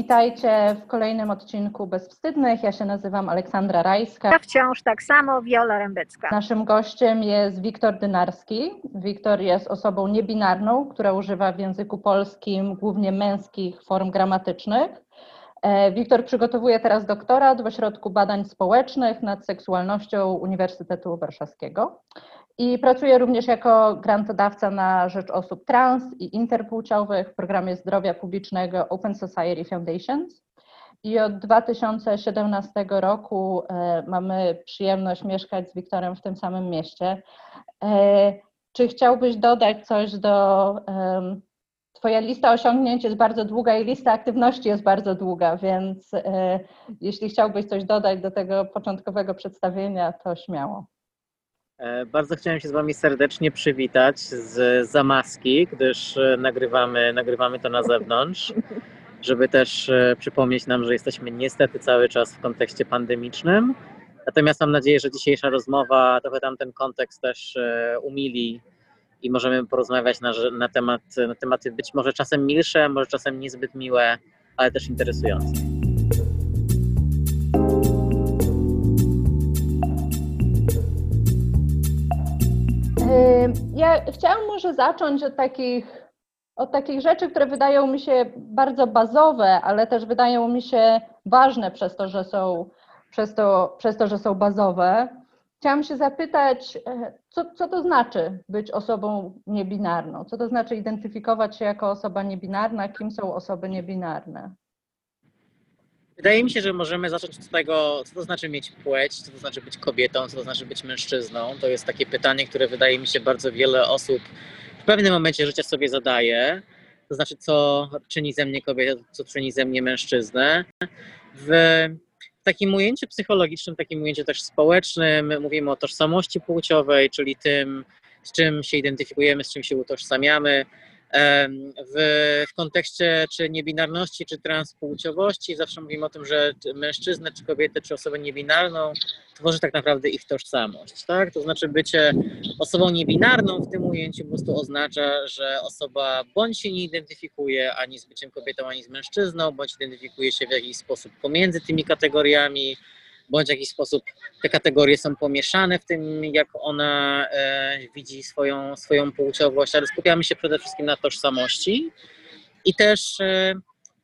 Witajcie w kolejnym odcinku Bezwstydnych. Ja się nazywam Aleksandra Rajska. Ja wciąż tak samo, Wiola Rębecka. Naszym gościem jest Wiktor Dynarski. Wiktor jest osobą niebinarną, która używa w języku polskim głównie męskich form gramatycznych. E, Wiktor przygotowuje teraz doktorat w Ośrodku Badań Społecznych nad seksualnością Uniwersytetu Warszawskiego i pracuje również jako grantodawca na rzecz osób trans i interpłciowych w programie zdrowia publicznego Open Society Foundations. I od 2017 roku e, mamy przyjemność mieszkać z Wiktorem w tym samym mieście. E, czy chciałbyś dodać coś do. Twoja lista osiągnięć jest bardzo długa i lista aktywności jest bardzo długa, więc e, jeśli chciałbyś coś dodać do tego początkowego przedstawienia, to śmiało. E, bardzo chciałem się z Wami serdecznie przywitać z Zamaski, gdyż e, nagrywamy, nagrywamy to na zewnątrz, żeby też e, przypomnieć nam, że jesteśmy niestety cały czas w kontekście pandemicznym. Natomiast mam nadzieję, że dzisiejsza rozmowa trochę tam ten kontekst też umili i możemy porozmawiać na, na, temat, na tematy być może czasem milsze, może czasem niezbyt miłe, ale też interesujące. Ja chciałam może zacząć od takich, od takich rzeczy, które wydają mi się bardzo bazowe, ale też wydają mi się ważne przez to, że są, przez to, przez to, że są bazowe. Chciałam się zapytać, e, co, co to znaczy być osobą niebinarną? Co to znaczy identyfikować się jako osoba niebinarna? Kim są osoby niebinarne? Wydaje mi się, że możemy zacząć od tego, co to znaczy mieć płeć, co to znaczy być kobietą, co to znaczy być mężczyzną. To jest takie pytanie, które wydaje mi się bardzo wiele osób w pewnym momencie życia sobie zadaje. To znaczy, co czyni ze mnie kobietę, co czyni ze mnie mężczyznę. W takim ujęciu psychologicznym, takim ujęciu też społecznym mówimy o tożsamości płciowej, czyli tym, z czym się identyfikujemy, z czym się utożsamiamy. W, w kontekście czy niebinarności, czy transpłciowości zawsze mówimy o tym, że mężczyznę, czy kobietę, czy osobę niebinarną tworzy tak naprawdę ich tożsamość. Tak? To znaczy bycie osobą niebinarną w tym ujęciu po prostu oznacza, że osoba bądź się nie identyfikuje ani z byciem kobietą, ani z mężczyzną, bądź identyfikuje się w jakiś sposób pomiędzy tymi kategoriami, bądź w jakiś sposób te kategorie są pomieszane w tym, jak ona e, widzi swoją, swoją płciowość, ale skupiamy się przede wszystkim na tożsamości. I też e,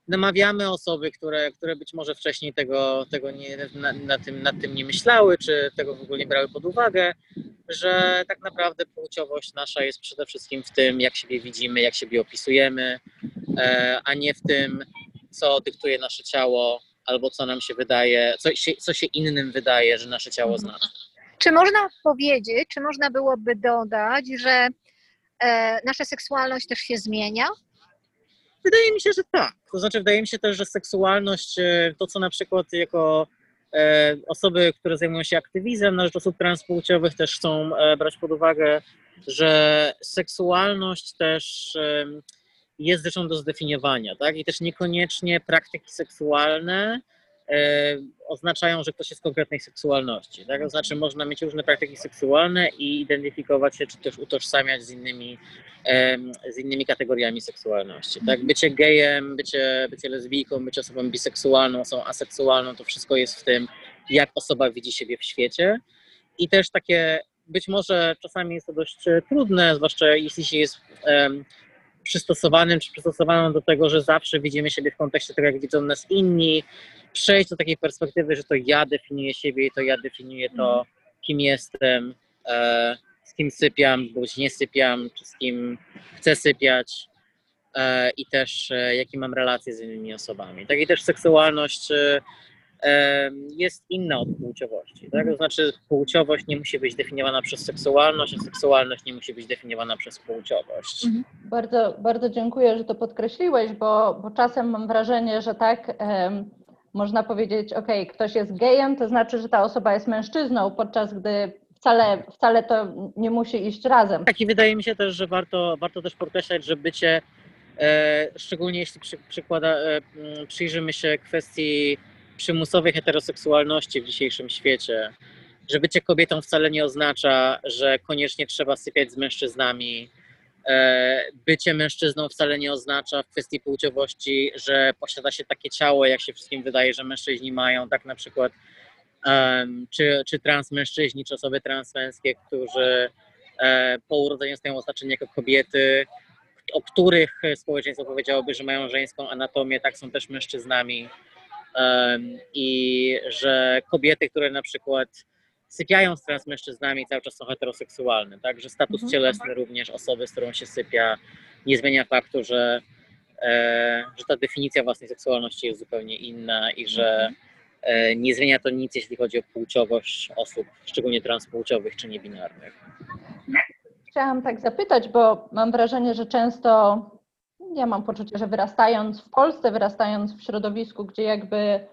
namawiamy osoby, które, które być może wcześniej tego, tego nie, na, na tym, nad tym nie myślały, czy tego w ogóle nie brały pod uwagę, że tak naprawdę płciowość nasza jest przede wszystkim w tym, jak siebie widzimy, jak siebie opisujemy, e, a nie w tym, co dyktuje nasze ciało, albo co nam się wydaje, co się, co się innym wydaje, że nasze ciało znaczy. Czy można powiedzieć, czy można byłoby dodać, że e, nasza seksualność też się zmienia? Wydaje mi się, że tak. To znaczy, wydaje mi się też, że seksualność, e, to co na przykład jako e, osoby, które zajmują się aktywizmem na rzecz osób transpłciowych, też chcą e, brać pod uwagę, że seksualność też jest rzeczą do zdefiniowania, tak? I też niekoniecznie praktyki seksualne e, oznaczają, że ktoś jest konkretnej seksualności, tak? To znaczy można mieć różne praktyki seksualne i identyfikować się, czy też utożsamiać z innymi, e, z innymi kategoriami seksualności, tak? Bycie gejem, bycie, bycie lesbijką, bycie osobą biseksualną, osobą aseksualną, to wszystko jest w tym, jak osoba widzi siebie w świecie i też takie być może czasami jest to dość trudne, zwłaszcza jeśli się jest przystosowanym czy przystosowaną do tego, że zawsze widzimy siebie w kontekście tego, jak widzą nas inni, przejść do takiej perspektywy, że to ja definiuję siebie i to ja definiuję to, mhm. kim jestem, e, z kim sypiam, bądź nie sypiam, czy z kim chcę sypiać e, i też e, jakie mam relacje z innymi osobami. Tak i też seksualność e, jest inna od płciowości. Tak? To znaczy, płciowość nie musi być definiowana przez seksualność, a seksualność nie musi być definiowana przez płciowość. Mhm. Bardzo, bardzo dziękuję, że to podkreśliłeś, bo, bo czasem mam wrażenie, że tak. Um, można powiedzieć, ok, ktoś jest gejem, to znaczy, że ta osoba jest mężczyzną, podczas gdy wcale, wcale to nie musi iść razem. Tak i wydaje mi się też, że warto, warto też podkreślać, że bycie, e, szczególnie jeśli przy, przykłada, e, przyjrzymy się kwestii przymusowej heteroseksualności w dzisiejszym świecie, że bycie kobietą wcale nie oznacza, że koniecznie trzeba sypiać z mężczyznami, e, bycie mężczyzną wcale nie oznacza w kwestii płciowości, że posiada się takie ciało, jak się wszystkim wydaje, że mężczyźni mają, tak na przykład czy, czy transmężczyźni, czy osoby transmęskie, którzy e, po urodzeniu stają oznaczeni jako kobiety, o których społeczeństwo powiedziałoby, że mają żeńską anatomię, tak są też mężczyznami. I że kobiety, które na przykład sypiają z transmężczyznami, cały czas są heteroseksualne, tak? Że status Mhm. cielesny również osoby, z którą się sypia, nie zmienia faktu, że, e, że ta definicja własnej seksualności jest zupełnie inna i że e, nie zmienia to nic, jeśli chodzi o płciowość osób, szczególnie transpłciowych czy niebinarnych. Chciałam tak zapytać, bo mam wrażenie, że często, ja mam poczucie, że wyrastając w Polsce, wyrastając w środowisku, gdzie jakby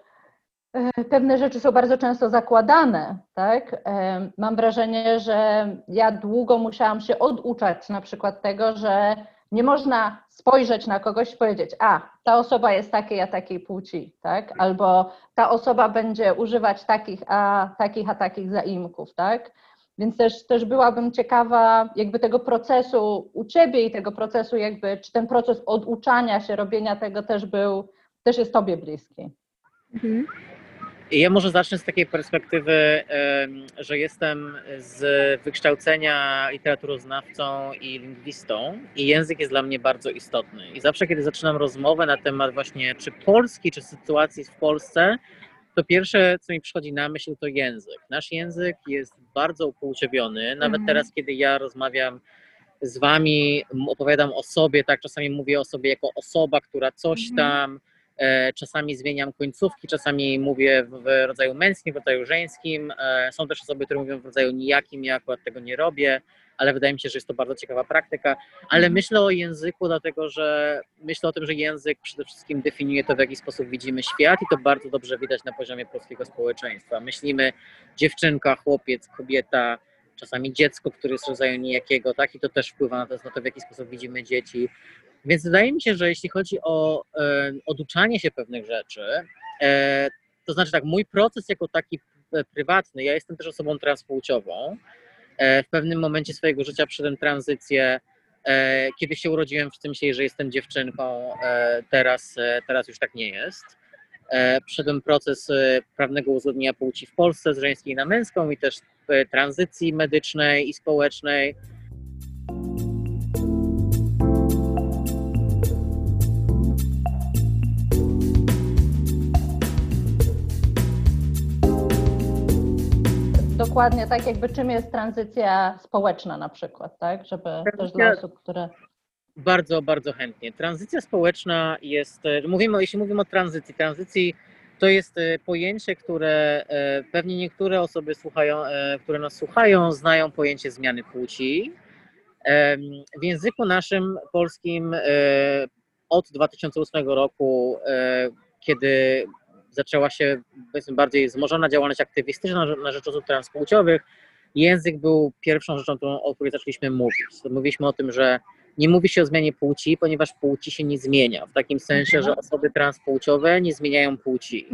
e, pewne rzeczy są bardzo często zakładane, tak? E, Mam wrażenie, że ja długo musiałam się oduczać na przykład tego, że nie można spojrzeć na kogoś i powiedzieć, a ta osoba jest takiej, a takiej płci, tak? Albo ta osoba będzie używać takich, a takich, a takich zaimków, tak? Więc też, też byłabym ciekawa jakby tego procesu u Ciebie i tego procesu jakby, czy ten proces oduczania się, robienia tego też był, też jest Tobie bliski. Mhm. I Ja może zacznę z takiej perspektywy, że jestem z wykształcenia literaturoznawcą i lingwistą i język jest dla mnie bardzo istotny. I zawsze, kiedy zaczynam rozmowę na temat właśnie czy Polski, czy sytuacji w Polsce, to pierwsze, co mi przychodzi na myśl, to język. Nasz język jest bardzo upłciowiony. Nawet Mhm. teraz, kiedy ja rozmawiam z wami, opowiadam o sobie, tak czasami mówię o sobie jako osoba, która coś Mhm. tam, e, czasami zmieniam końcówki, czasami mówię w, w rodzaju męskim, w rodzaju żeńskim. E, są też osoby, które mówią w rodzaju nijakim, ja akurat tego nie robię, ale wydaje mi się, że jest to bardzo ciekawa praktyka. Ale Mhm. myślę o języku, dlatego że myślę o tym, że język przede wszystkim definiuje to, w jaki sposób widzimy świat i to bardzo dobrze widać na poziomie polskiego społeczeństwa. Myślimy dziewczynka, chłopiec, kobieta, czasami dziecko, które jest rodzaju nijakiego, tak? I to też wpływa na to, na to w jaki sposób widzimy dzieci. Więc wydaje mi się, że jeśli chodzi o e, oduczanie się pewnych rzeczy, e, to znaczy tak, mój proces jako taki e, prywatny, ja jestem też osobą transpłciową. E, w pewnym momencie swojego życia przyszedłem tranzycję. E, kiedy się urodziłem, wszyscy myśleli, że jestem dziewczynką, e, teraz, teraz już tak nie jest. Przyszedłem proces prawnego uzgodnienia płci w Polsce z żeńskiej na męską i też tranzycji medycznej i społecznej. Dokładnie tak jakby czym jest tranzycja społeczna na przykład, tak? Żeby też dla osób, które... Bardzo, bardzo chętnie. Tranzycja społeczna jest, e, mówimy, jeśli mówimy o tranzycji, tranzycji to jest e, pojęcie, które e, pewnie niektóre osoby słuchają, które nas słuchają, znają pojęcie zmiany płci. W języku naszym polskim od 2008 roku, kiedy zaczęła się bardziej wzmożona działalność aktywistyczna na- rzecz osób transpłciowych, język był pierwszą rzeczą, którą, o której zaczęliśmy mówić. Mówiliśmy o tym, że nie mówi się o zmianie płci, ponieważ płci się nie zmienia. W takim sensie, Mhm. że osoby transpłciowe nie zmieniają płci.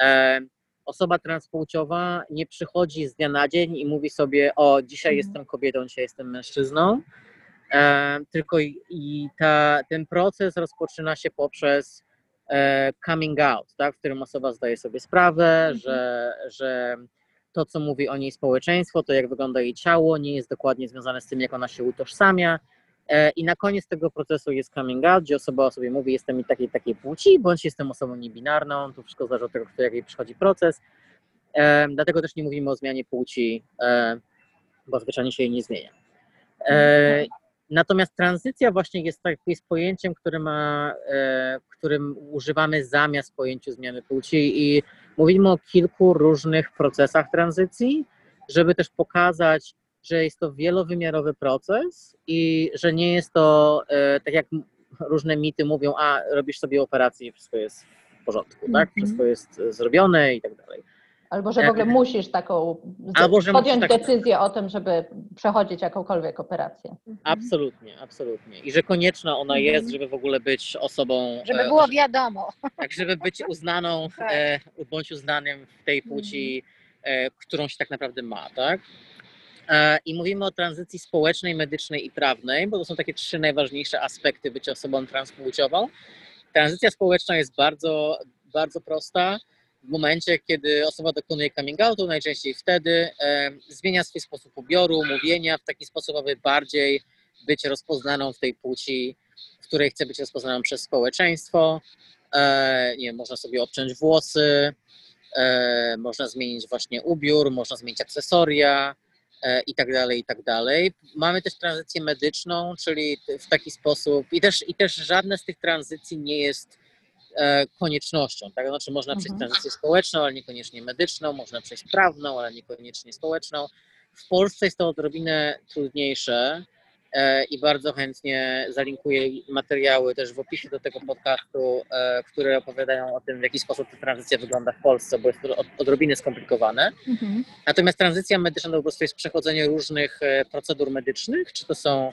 E, osoba transpłciowa nie przychodzi z dnia na dzień i mówi sobie: O, dzisiaj Mhm. jestem kobietą, dzisiaj jestem mężczyzną. E, tylko i, i ta, ten proces rozpoczyna się poprzez coming out, tak, w którym osoba zdaje sobie sprawę, że, że to, co mówi o niej społeczeństwo, to jak wygląda jej ciało, nie jest dokładnie związane z tym, jak ona się utożsamia. E, I na koniec tego procesu jest coming out, gdzie osoba o sobie mówi, jestem takiej takiej płci, bądź jestem osobą niebinarną, to wszystko zależy od tego, kto jaki przychodzi proces. E, dlatego też nie mówimy o zmianie płci, e, bo zwyczajnie się jej nie zmienia. Natomiast tranzycja właśnie jest, tak, jest pojęciem, które ma, e, którym używamy zamiast pojęciu zmiany płci i mówimy o kilku różnych procesach tranzycji, żeby też pokazać, że jest to wielowymiarowy proces i że nie jest to e, tak jak różne mity mówią, a robisz sobie operację i wszystko jest w porządku, tak? Mhm. Wszystko jest e, zrobione i tak dalej. Albo że w ogóle musisz taką Albo, że podjąć tak- decyzję o tym, żeby przechodzić jakąkolwiek operację. Absolutnie, absolutnie. I że konieczna ona Mhm. jest, żeby w ogóle być osobą, Żeby e, było wiadomo. tak, żeby być uznaną Tak. e, bądź uznanym w tej płci, e, którą się tak naprawdę ma, tak? E, I mówimy o tranzycji społecznej, medycznej i prawnej, bo to są takie trzy najważniejsze aspekty bycia osobą transpłciową. Tranzycja społeczna jest bardzo, bardzo prosta. W momencie, kiedy osoba dokonuje coming outu, najczęściej wtedy e, zmienia swój sposób ubioru, mówienia w taki sposób, aby bardziej być rozpoznaną w tej płci, w której chce być rozpoznaną przez społeczeństwo. E, nie wiem, można sobie obciąć włosy, e, można zmienić właśnie ubiór, można zmienić akcesoria e, i tak dalej, i tak dalej. Mamy też tranzycję medyczną, czyli w taki sposób i też, i też żadna z tych tranzycji nie jest koniecznością, tak? Znaczy można przejść Mhm. tranzycję społeczną, ale niekoniecznie medyczną, można przejść prawną, ale niekoniecznie społeczną. W Polsce jest to odrobinę trudniejsze e, i bardzo chętnie zalinkuję materiały też w opisie do tego podcastu, e, które opowiadają o tym, w jaki sposób ta tranzycja wygląda w Polsce, bo jest to od- odrobinę skomplikowane. Mhm. Natomiast tranzycja medyczna to po prostu jest przechodzenie różnych e, procedur medycznych, czy to są e,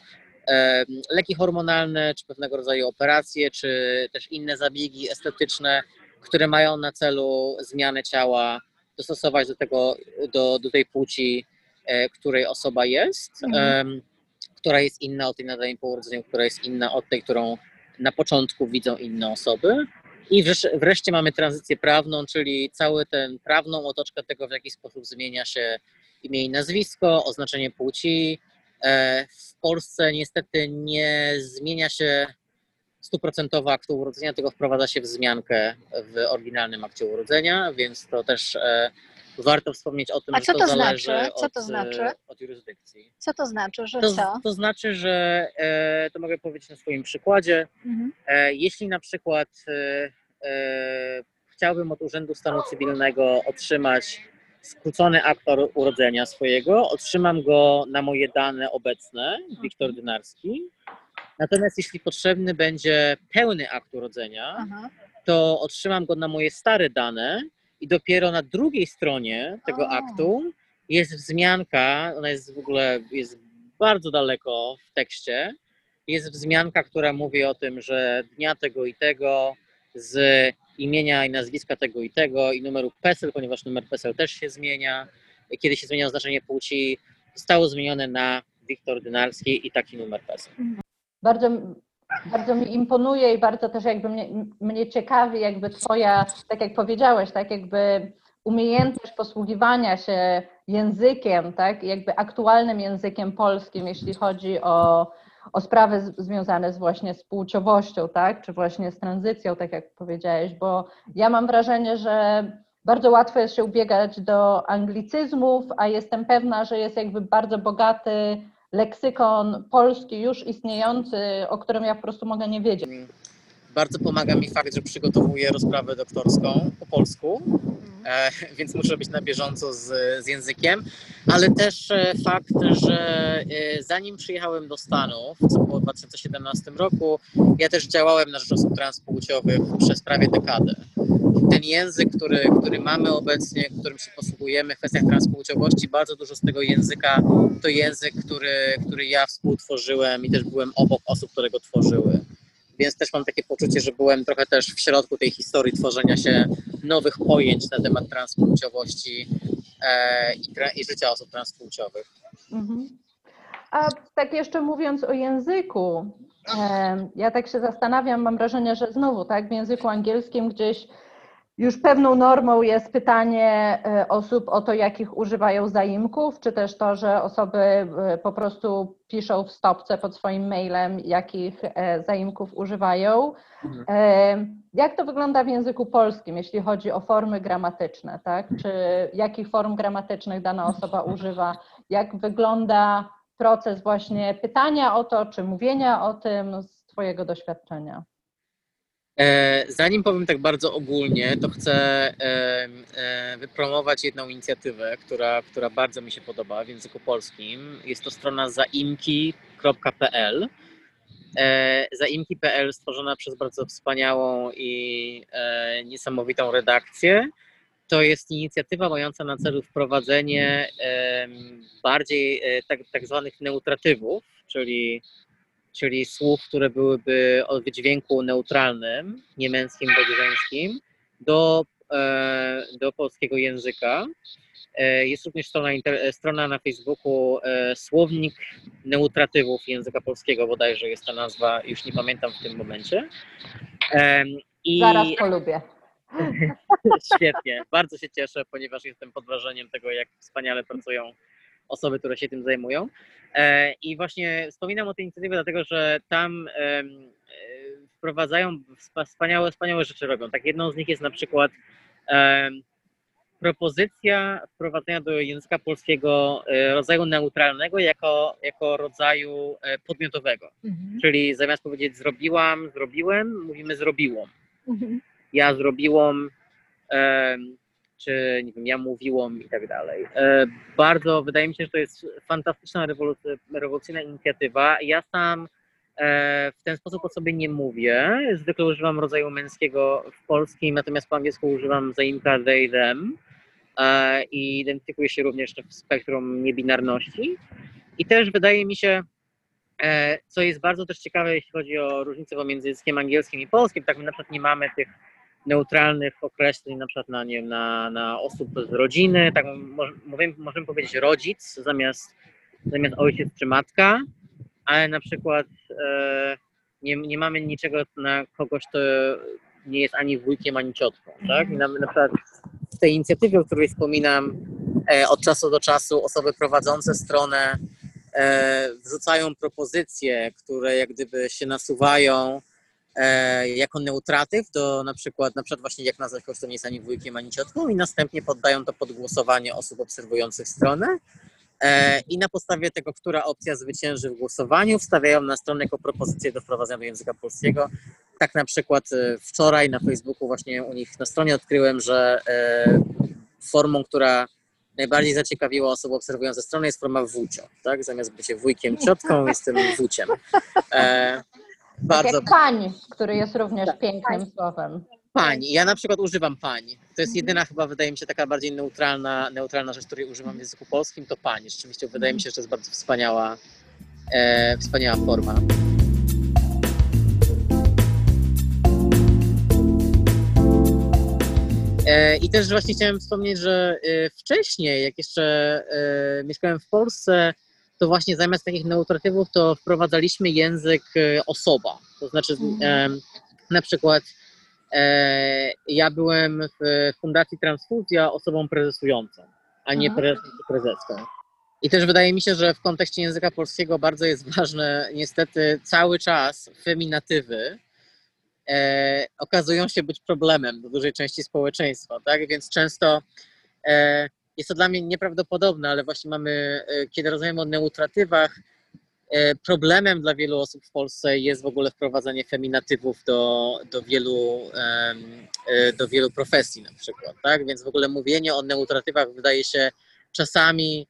leki hormonalne, czy pewnego rodzaju operacje, czy też inne zabiegi estetyczne, które mają na celu zmianę ciała, dostosować do tego, do, do tej płci, e, której osoba jest, Mhm. która jest inna od tej na danym po urodzeniu, która jest inna od tej, którą na początku widzą inne osoby. I wreszcie, wreszcie mamy tranzycję prawną, czyli cały ten prawną otoczkę tego, w jaki sposób zmienia się imię i nazwisko, oznaczenie płci. E, W Polsce niestety nie zmienia się stuprocentowo aktu urodzenia, tylko wprowadza się wzmiankę w oryginalnym akcie urodzenia, więc to też e, warto wspomnieć o tym, A że co to, to zależy znaczy? Co od, to e, znaczy? od jurysdykcji. Co to znaczy, że To, co? to znaczy, że to mogę powiedzieć na swoim przykładzie. Mhm. Jeśli na przykład chciałbym od Urzędu Stanu Cywilnego otrzymać skrócony akt uro- urodzenia swojego, otrzymam go na moje dane obecne, Wiktor Dynarski. Natomiast jeśli potrzebny będzie pełny akt urodzenia, Aha. to otrzymam go na moje stare dane i dopiero na drugiej stronie tego O. aktu jest wzmianka, ona jest w ogóle jest bardzo daleko w tekście, jest wzmianka, która mówi o tym, że dnia tego i tego z imienia i nazwiska tego i tego i numeru PESEL, ponieważ numer PESEL też się zmienia, kiedy się zmienia oznaczenie płci, zostało zmienione na Wiktor Dynarski i taki numer PESEL. Bardzo, bardzo mi imponuje i bardzo też jakby mnie, mnie ciekawi jakby twoja, tak jak powiedziałeś, tak jakby umiejętność posługiwania się językiem, tak, jakby aktualnym językiem polskim, jeśli chodzi o, o sprawy z, związane z właśnie z płciowością, tak, czy właśnie z tranzycją, tak jak powiedziałeś, bo ja mam wrażenie, że bardzo łatwo jest się ubiegać do anglicyzmów, a jestem pewna, że jest jakby bardzo bogaty leksykon polski już istniejący, o którym ja po prostu mogę nie wiedzieć. Bardzo pomaga mi fakt, że przygotowuję rozprawę doktorską po polsku, więc muszę być na bieżąco z, z językiem, ale też e, fakt, że e, zanim przyjechałem do Stanów, co było w 2017 roku, ja też działałem na rzecz osób transpłciowych przez prawie dekadę. Ten język, który, który mamy obecnie, którym się posługujemy w kwestiach transpłciowości, bardzo dużo z tego języka to język, który, który ja współtworzyłem i też byłem obok osób, które go tworzyły więc też mam takie poczucie, że byłem trochę też w środku tej historii tworzenia się nowych pojęć na temat transpłciowości e, i, tra- i życia osób transpłciowych. Mhm. A tak jeszcze mówiąc o języku, em, ja tak się zastanawiam, mam wrażenie, że znowu tak w języku angielskim gdzieś już pewną normą jest pytanie e, osób o to, jakich używają zaimków, czy też to, że osoby e, po prostu piszą w stopce pod swoim mailem, jakich e, zaimków używają. Mhm. Jak to wygląda w języku polskim, jeśli chodzi o formy gramatyczne, tak? Czy jakich form gramatycznych dana osoba używa? Jak wygląda proces właśnie pytania o to, czy mówienia o tym z Twojego doświadczenia? E, zanim powiem tak bardzo ogólnie, to chcę wypromować jedną inicjatywę, która, która bardzo mi się podoba w języku polskim. Jest to strona zaimki.pl. E, zaimki.pl stworzona przez bardzo wspaniałą i e, niesamowitą redakcję. To jest inicjatywa mająca na celu wprowadzenie bardziej tak, tak zwanych neutratywów, czyli, czyli słów, które byłyby o wydźwięku neutralnym, nie męskim bądź żeńskim, do e, do polskiego języka. E, Jest również strona, strona na Facebooku e, Słownik Neutratywów Języka Polskiego, bodajże jest ta nazwa, już nie pamiętam w tym momencie. I Zaraz polubię. świetnie, bardzo się cieszę, ponieważ jestem pod wrażeniem tego, jak wspaniale pracują osoby, które się tym zajmują. E, I właśnie wspominam o tej inicjatywie, dlatego że tam e, wprowadzają wspa- wspaniałe, wspaniałe rzeczy robią. Tak jedną z nich jest na przykład propozycja wprowadzenia do języka polskiego e, rodzaju neutralnego jako, jako rodzaju podmiotowego. Mhm. Czyli zamiast powiedzieć zrobiłam, zrobiłem, mówimy zrobiłam. Mhm. Ja zrobiłam, czy nie wiem, ja mówiłam i tak dalej. E, Bardzo, wydaje mi się, że to jest fantastyczna, rewolucy- rewolucyjna inicjatywa. Ja sam e, w ten sposób o sobie nie mówię. Zwykle używam rodzaju męskiego w polskim, natomiast po angielsku używam zaimka they, them e, i identyfikuję się również w spektrum niebinarności. I też wydaje mi się, co jest bardzo też ciekawe, jeśli chodzi o różnicę pomiędzy językiem angielskim i polskim, tak my na przykład nie mamy tych neutralnych określeń na przykład na, nie wiem, na, na osób z rodziny, tak mo- możemy, możemy powiedzieć rodzic zamiast, zamiast ojciec czy matka, ale na przykład e, nie, nie mamy niczego na kogoś, kto nie jest ani wujkiem, ani ciotką, tak? Na, na przykład w tej inicjatywie, o której wspominam, e, od czasu do czasu osoby prowadzące stronę e, wrzucają propozycje, które jak gdyby się nasuwają jako neutratyw do na przykład, na przykład właśnie jak nazwać kogoś, kto nie jest ani wujkiem, ani ciotką i następnie poddają to pod głosowanie osób obserwujących stronę e, i na podstawie tego, która opcja zwycięży w głosowaniu, wstawiają na stronę jako propozycję do wprowadzenia do języka polskiego. Tak na przykład e, wczoraj na Facebooku właśnie u nich na stronie odkryłem, że e, formą, która najbardziej zaciekawiła osoby obserwujące stronę jest forma wócio, tak? Zamiast bycie wujkiem, ciotką, jestem wuciem. Tak bardzo jak pań, który jest również Tak. pięknym słowem. Pani. Ja na przykład używam pani. To jest jedyna chyba, wydaje mi się, taka bardziej neutralna, neutralna rzecz, której używam w języku polskim, to pani. Rzeczywiście wydaje mi się, że to jest bardzo wspaniała, e, wspaniała forma. E, I też właśnie chciałem wspomnieć, że e, wcześniej, jak jeszcze e, mieszkałem w Polsce, to właśnie zamiast takich neutratywów, to wprowadzaliśmy język e, osoba. To znaczy, e, na przykład E, ja byłem w Fundacji Transfuzja osobą prezesującą, a nie Aha. prezesem czy prezeską. I też wydaje mi się, że w kontekście języka polskiego bardzo jest ważne, niestety cały czas feminatywy e, okazują się być problemem do dużej części społeczeństwa, tak? Więc często e, jest to dla mnie nieprawdopodobne, ale właśnie mamy, e, kiedy rozmawiamy o neutratywach, e, problemem dla wielu osób w Polsce jest w ogóle wprowadzanie feminatywów do, do, wielu, e, do wielu profesji na przykład, tak? Więc w ogóle mówienie o neutratywach wydaje się czasami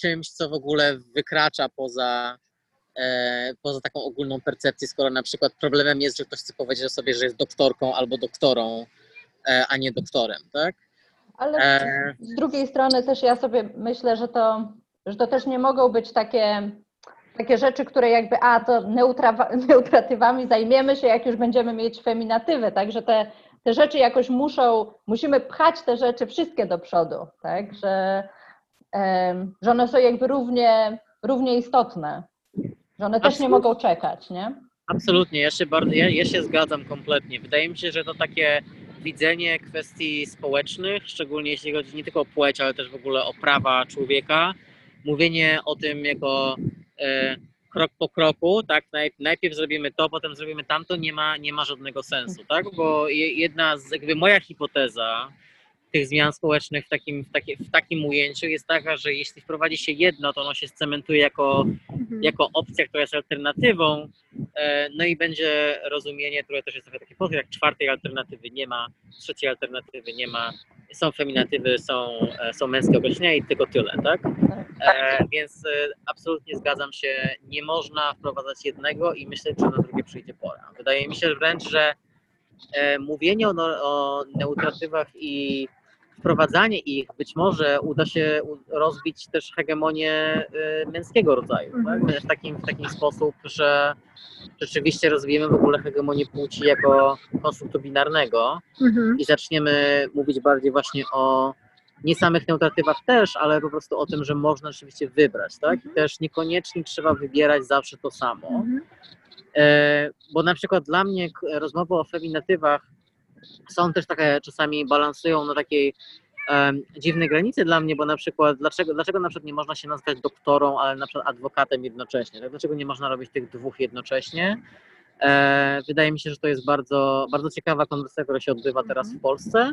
czymś, co w ogóle wykracza poza, poza taką ogólną percepcję, skoro na przykład problemem jest, że ktoś chce powiedzieć o sobie, że jest doktorką albo doktorą, a nie doktorem, tak? Ale E, z drugiej strony też ja sobie myślę, że to, że to też nie mogą być takie, takie rzeczy, które jakby, a to neutra, neutratywami zajmiemy się, jak już będziemy mieć feminatywy, tak, że te, te rzeczy jakoś muszą, musimy pchać te rzeczy wszystkie do przodu, tak, że, że one są jakby równie, równie istotne, że one też nie mogą czekać, nie? Absolutnie, ja się, bardzo, ja, ja się zgadzam kompletnie. Wydaje mi się, że to takie widzenie kwestii społecznych, szczególnie jeśli chodzi nie tylko o płeć, ale też w ogóle o prawa człowieka, mówienie o tym jako e, krok po kroku, tak, Naj, najpierw zrobimy to, potem zrobimy tamto, nie ma, nie ma żadnego sensu, tak, bo je, jedna z, jakby moja hipoteza tych zmian społecznych w takim, w, takie, w takim ujęciu jest taka, że jeśli wprowadzi się jedno, to ono się scementuje jako Mhm. jako opcja, która jest alternatywą, e, no i będzie rozumienie, które też jest trochę takie pozytywne, jak czwartej alternatywy nie ma, trzeciej alternatywy nie ma, są feminatywy, są, e, są męskie określenia i tylko tyle, tak? E, więc absolutnie zgadzam się, nie można wprowadzać jednego i myśleć, że na drugie przyjdzie pora. Wydaje mi się wręcz, że e, mówienie o, no, o neutratywach i wprowadzanie ich być może uda się rozbić też hegemonię e, męskiego rodzaju, tak? w, takim, w taki sposób, że rzeczywiście rozwijemy w ogóle hegemonię płci jako konstruktu binarnego Mhm. i zaczniemy mówić bardziej właśnie o nie samych neutratywach też, ale po prostu o tym, że można rzeczywiście wybrać, tak? I też niekoniecznie trzeba wybierać zawsze to samo. Mhm. E, bo na przykład dla mnie rozmowy o feminatywach są też takie, czasami balansują na takiej em, dziwnej granicy dla mnie, bo na przykład dlaczego, dlaczego na przykład nie można się nazwać doktorą, ale na przykład adwokatem jednocześnie, tak? Dlaczego nie można robić tych dwóch jednocześnie? E, wydaje mi się, że to jest bardzo, bardzo ciekawa konwersacja, która się odbywa teraz w Polsce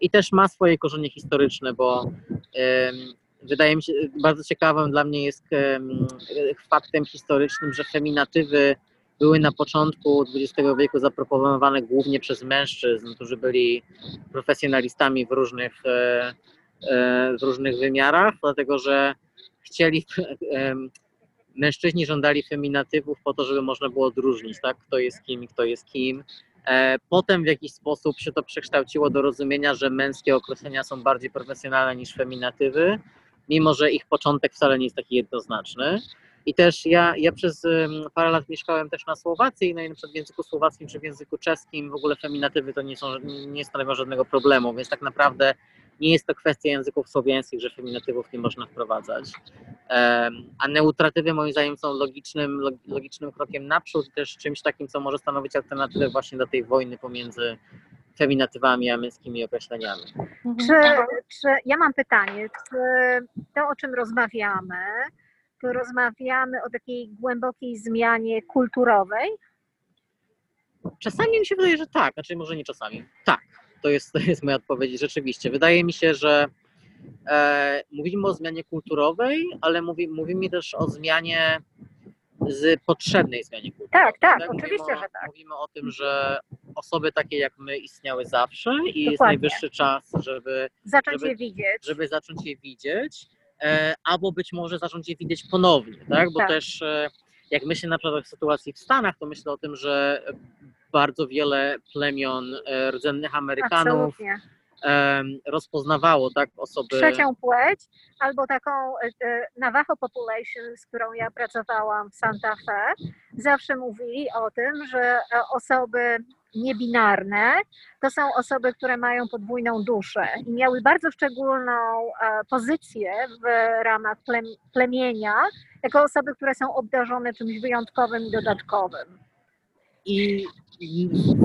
i też ma swoje korzenie historyczne, bo em, wydaje mi się, bardzo ciekawym dla mnie jest em, faktem historycznym, że feminatywy były na początku XX wieku zaproponowane głównie przez mężczyzn, którzy byli profesjonalistami w różnych, e, e, w różnych wymiarach, dlatego że chcieli, em, mężczyźni żądali feminatywów po to, żeby można było odróżnić, tak, kto jest kim kto jest kim. E, Potem w jakiś sposób się to przekształciło do rozumienia, że męskie określenia są bardziej profesjonalne niż feminatywy, mimo że ich początek wcale nie jest taki jednoznaczny. I też ja, ja przez parę lat mieszkałem też na Słowacji, no i na przykład w języku słowackim czy w języku czeskim w ogóle feminatywy to nie, są, nie stanowią żadnego problemu, więc tak naprawdę nie jest to kwestia języków słowiańskich, że feminatywów nie można wprowadzać. A neutratywy moim zdaniem są logicznym, log- logicznym krokiem naprzód i też czymś takim, co może stanowić alternatywę właśnie do tej wojny pomiędzy feminatywami a męskimi określeniami. Mhm. Czy, czy ja mam pytanie, czy to, o czym rozmawiamy, rozmawiamy o takiej głębokiej zmianie kulturowej? Czasami mi się wydaje, że tak, znaczy może nie czasami. Tak, to jest, to jest moja odpowiedź rzeczywiście. Wydaje mi się, że e, mówimy o zmianie kulturowej, ale mówi, mówimy też o zmianie z potrzebnej zmianie kulturowej. Tak, tak, Mówimy oczywiście, o, że tak. Mówimy o tym, że osoby takie jak my istniały zawsze i jest Dokładnie. najwyższy czas, żeby Zacząć żeby- je widzieć. żeby zacząć je widzieć, albo być może zacząć je widzieć ponownie, tak? Bo Tak. też e, jak myślę na przykład o sytuacji w Stanach, to myślę o tym, że bardzo wiele plemion e, rdzennych Amerykanów Absolutnie. rozpoznawało tak osoby. Trzecią płeć, albo taką e, e, Navajo Population, z którą ja pracowałam w Santa Fe, zawsze mówili o tym, że e, osoby niebinarne to są osoby, które mają podwójną duszę i miały bardzo szczególną e, pozycję w ramach plem- plemienia, jako osoby, które są obdarzone czymś wyjątkowym i dodatkowym. I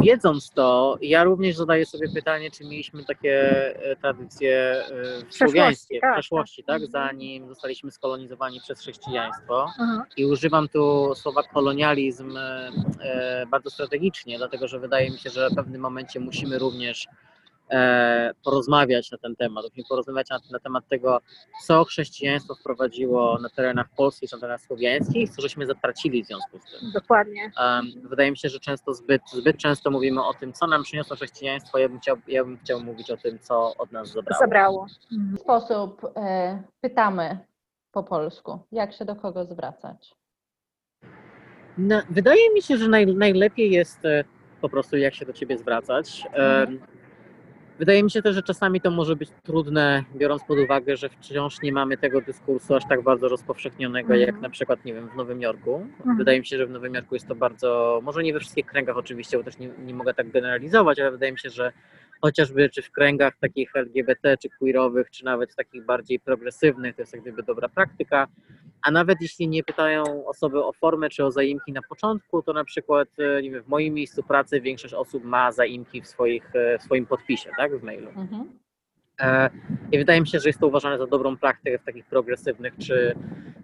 wiedząc to, ja również zadaję sobie pytanie, czy mieliśmy takie e, tradycje e, słowiańskie tak, w przeszłości, tak. tak? Zanim zostaliśmy skolonizowani przez chrześcijaństwo. Mhm. I używam tu słowa kolonializm e, bardzo strategicznie, dlatego że wydaje mi się, że w pewnym momencie musimy również porozmawiać na ten temat. Porozmawiać na, na temat tego, co chrześcijaństwo wprowadziło na terenach polskich, na terenach słowiańskich, co żeśmy zatracili w związku z tym. Dokładnie. Wydaje mi się, że często zbyt, zbyt często mówimy o tym, co nam przyniosło chrześcijaństwo. Ja bym chciał, ja bym chciał mówić o tym, co od nas zabrało. Zabrało. W ten sposób e, pytamy po polsku, jak się do kogo zwracać. No, wydaje mi się, że naj, najlepiej jest e, po prostu jak się do ciebie zwracać. Em, Wydaje mi się też, że czasami to może być trudne, biorąc pod uwagę, że wciąż nie mamy tego dyskursu aż tak bardzo rozpowszechnionego, jak Mhm. na przykład, nie wiem, w Nowym Jorku. Mhm. Wydaje mi się, że w Nowym Jorku jest to bardzo, może nie we wszystkich kręgach oczywiście, bo też nie, nie mogę tak generalizować, ale wydaje mi się, że chociażby czy w kręgach takich LGBT, czy queerowych, czy nawet takich bardziej progresywnych, to jest jak gdyby dobra praktyka. A nawet jeśli nie pytają osoby o formę czy o zaimki na początku, to na przykład e, nie wiem, w moim miejscu pracy większość osób ma zaimki w, swoich, e, w swoim podpisie, tak, w mailu. Mhm. E, I wydaje mi się, że jest to uważane za dobrą praktykę w takich progresywnych czy,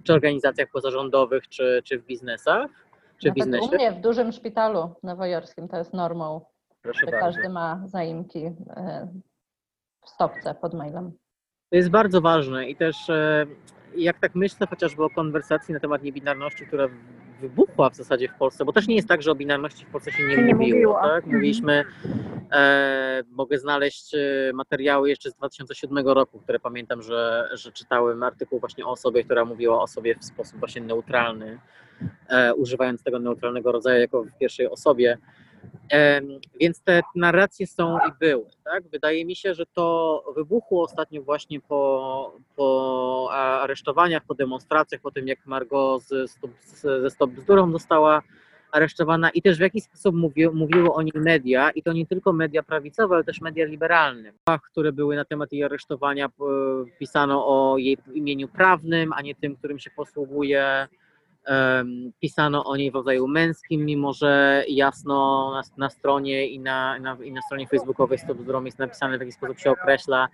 czy organizacjach pozarządowych, czy, czy w biznesach, czy w Nawet u biznesie. mnie w dużym szpitalu nowojorskim to jest normą, Proszę że bardzo. każdy ma zaimki e, w stopce pod mailem. To jest bardzo ważne i też e, jak tak myślę chociażby o konwersacji na temat niebinarności, która wybuchła w zasadzie w Polsce, bo też nie jest tak, że o binarności w Polsce się nie, nie mówiło. mówiło. Tak? Mhm. Mówiliśmy, e, mogę znaleźć e, materiały jeszcze z 2007 roku, które pamiętam, że, że czytałem artykuł właśnie o osobie, która mówiła o sobie w sposób właśnie neutralny, e, używając tego neutralnego rodzaju jako w pierwszej osobie. Więc te narracje są i były. Tak? Wydaje mi się, że to wybuchło ostatnio właśnie po, po aresztowaniach, po demonstracjach, po tym jak Margot ze Stop Bzdurą została aresztowana i też w jaki sposób mówi, mówiły o niej media i to nie tylko media prawicowe, ale też media liberalne, które były na temat jej aresztowania, pisano o jej imieniu prawnym, a nie tym, którym się posługuje. Pisano o niej w rodzaju męskim, mimo że jasno na, na stronie i na, na, i na stronie facebookowej Stop Bzdrom jest napisane, w jaki sposób się określa.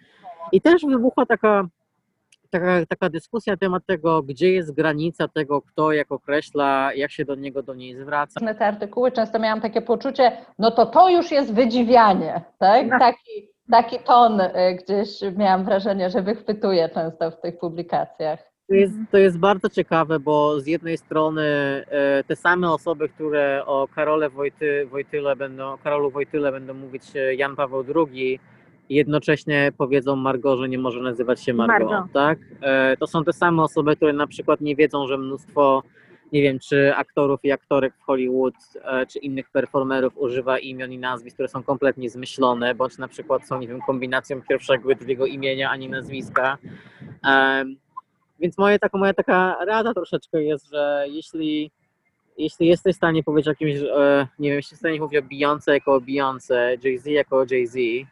I też wybuchła taka, taka, taka dyskusja na temat tego, gdzie jest granica tego, kto jak określa, jak się do niego, do niej zwraca. te artykuły, często miałam takie poczucie, no to to już jest wydziwianie, tak? No. Taki, taki ton y, gdzieś miałam wrażenie, że wychwytuje często w tych publikacjach. To jest, to jest bardzo ciekawe, bo z jednej strony e, te same osoby, które o Karole Wojty, Wojtyle będą, Karolu Wojtyle będą mówić e, Jan Paweł II, jednocześnie powiedzą Margo, że nie może nazywać się Margo, Margo. tak? E, To są te same osoby, które na przykład nie wiedzą, że mnóstwo, nie wiem, czy aktorów i aktorek w Hollywood, czy innych performerów używa imion i nazwisk, które są kompletnie zmyślone, bądź na przykład są, nie wiem, kombinacją pierwszego i drugiego imienia, ani nazwiska. Więc moje, taka, moja taka rada troszeczkę jest, że jeśli, jeśli jesteś w stanie powiedzieć o kimś, e, nie wiem, jeśli jesteś w stanie mówić o Beyoncé jako Beyoncé, Jay-Z jako Jay-Z,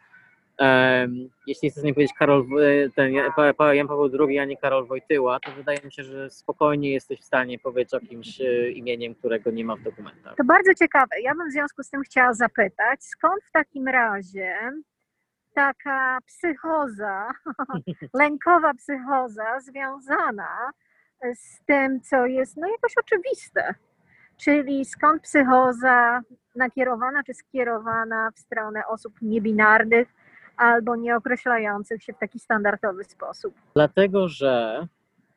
jeśli w stanie powiedzieć Karol, e, ten, Jan Paweł II, a nie Karol Wojtyła, to wydaje mi się, że spokojnie jesteś w stanie powiedzieć o kimś e, imieniem, którego nie ma w dokumentach. To bardzo ciekawe. Ja bym w związku z tym chciała zapytać, skąd w takim razie taka psychoza, lękowa psychoza związana z tym, co jest no jakoś oczywiste. Czyli skąd psychoza nakierowana czy skierowana w stronę osób niebinarnych albo nieokreślających się w taki standardowy sposób. Dlatego, że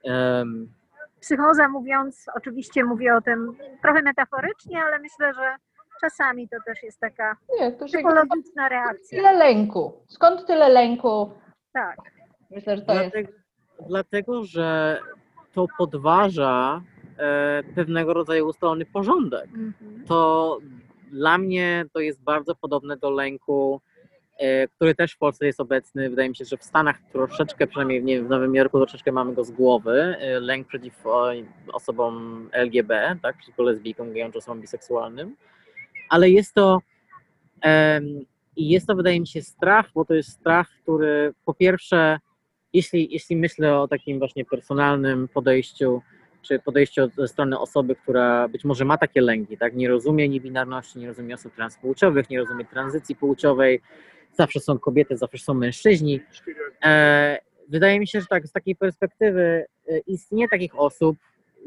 em, Psychoza mówiąc, oczywiście mówię o tym trochę metaforycznie, ale myślę, że czasami to też jest taka Nie, to psychologiczna reakcja. tyle lęku. Skąd tyle lęku? Tak. Myślę, że to jest. Dlatego, dlatego, że to podważa e, pewnego rodzaju ustalony porządek. Mhm. To dla mnie to jest bardzo podobne do lęku, e, który też w Polsce jest obecny. Wydaje mi się, że w Stanach troszeczkę, przynajmniej wiem, w Nowym Jorku troszeczkę mamy go z głowy. E, lęk przeciw o, osobom LGB, tak, przeciwko lesbijkom, gejom czy osobom biseksualnym. Ale jest to jest to, wydaje mi się, strach, bo to jest strach, który po pierwsze, jeśli, jeśli myślę o takim właśnie personalnym podejściu, czy podejściu od- ze strony osoby, która być może ma takie lęki, tak, nie rozumie niebinarności, nie rozumie osób transpłciowych, nie rozumie tranzycji płciowej, zawsze są kobiety, zawsze są mężczyźni. E, wydaje mi się, że tak, z takiej perspektywy e, istnienie takich osób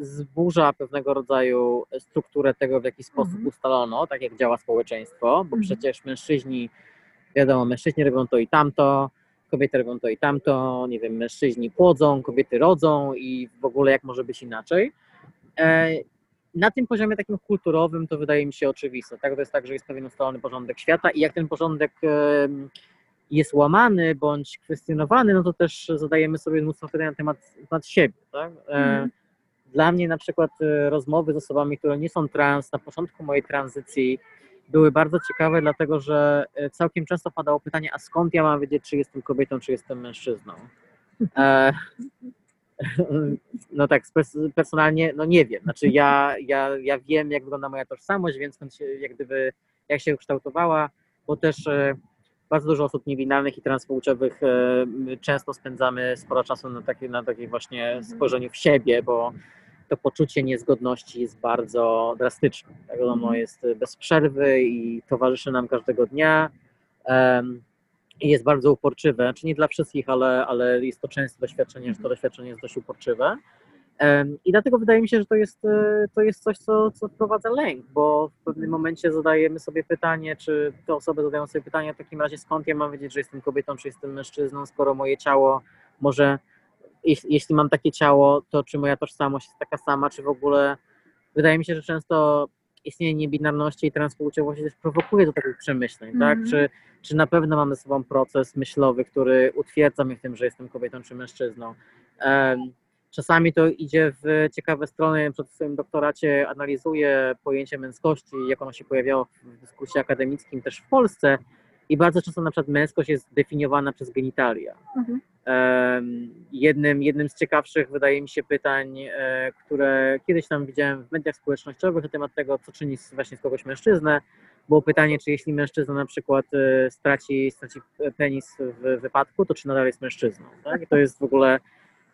zburza pewnego rodzaju strukturę tego, w jaki sposób Mhm. ustalono, tak jak działa społeczeństwo, bo Mhm. przecież mężczyźni, wiadomo, mężczyźni robią to i tamto, kobiety robią to i tamto, nie wiem, mężczyźni płodzą, kobiety rodzą i w ogóle jak może być inaczej. E, na tym poziomie takim kulturowym to wydaje mi się oczywiste. Tak? To jest tak, że jest pewien ustalony porządek świata i jak ten porządek jest łamany bądź kwestionowany, no to też zadajemy sobie mnóstwo pytań na temat, na temat siebie. Tak? E, Mhm. Dla mnie na przykład e, rozmowy z osobami, które nie są trans, na początku mojej tranzycji były bardzo ciekawe, dlatego że e, całkiem często padało pytanie, a skąd ja mam wiedzieć, czy jestem kobietą, czy jestem mężczyzną? E, no tak, personalnie, no nie wiem. Znaczy ja, ja, ja wiem, jak wygląda moja tożsamość, więc się, jak gdyby, jak się ukształtowała, bo też e, bardzo dużo osób niebinarnych i transpłciowych często spędzamy sporo czasu na takiej, na takiej właśnie Mhm. spojrzeniu w siebie, bo to poczucie niezgodności jest bardzo drastyczne. Tak wiadomo, Mhm. jest bez przerwy i towarzyszy nam każdego dnia. em, I jest bardzo uporczywe, czy nie dla wszystkich, ale, ale jest to częste doświadczenie, że to doświadczenie jest dość uporczywe. Em, I dlatego wydaje mi się, że to jest, e, to jest coś, co, co wprowadza lęk, bo w pewnym momencie zadajemy sobie pytanie, czy te osoby zadają sobie pytanie w takim razie, skąd ja mam wiedzieć, że jestem kobietą, czy jestem mężczyzną, skoro moje ciało może, jeśli, jeśli mam takie ciało, to czy moja tożsamość jest taka sama, czy w ogóle, wydaje mi się, że często istnienie niebinarności i transpłciowości też prowokuje do takich przemyśleń, tak? Mhm. Czy, czy na pewno mamy ze sobą proces myślowy, który utwierdza mnie w tym, że jestem kobietą czy mężczyzną. Em, Czasami to idzie w ciekawe strony. Przed swoim doktoracie analizuję pojęcie męskości, jak ono się pojawiało w dyskursie akademickim też w Polsce. I bardzo często na przykład męskość jest definiowana przez genitalia. Mhm. Jednym, jednym z ciekawszych, wydaje mi się, pytań, e, które kiedyś tam widziałem w mediach społecznościowych na temat tego, co czyni z- właśnie z kogoś mężczyznę, było pytanie, czy jeśli mężczyzna na przykład e, straci, straci penis w wypadku, to czy nadal jest mężczyzną. Tak? I to jest w ogóle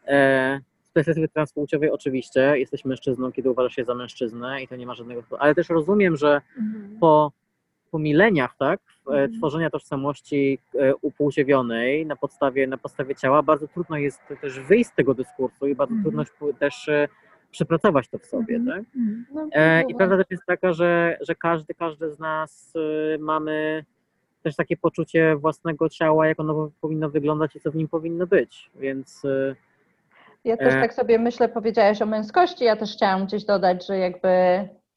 e, z perspektywy transpłciowej oczywiście, jesteś mężczyzną, kiedy uważasz się za mężczyznę i to nie ma żadnego... Ale też rozumiem, że Mhm. po, po mileniach, tak, Mhm. tworzenia tożsamości e, upłciewionej na podstawie, na podstawie ciała, bardzo trudno jest też wyjść z tego dyskursu i bardzo Mhm. trudno też e, przepracować to w sobie, Mhm. tak? Mhm. No, E, I prawda też jest taka, że, że każdy, każdy z nas mamy też takie poczucie własnego ciała, jak ono powinno wyglądać i co w nim powinno być, więc Ja też tak sobie myślę, powiedziałaś o męskości, ja też chciałam gdzieś dodać, że jakby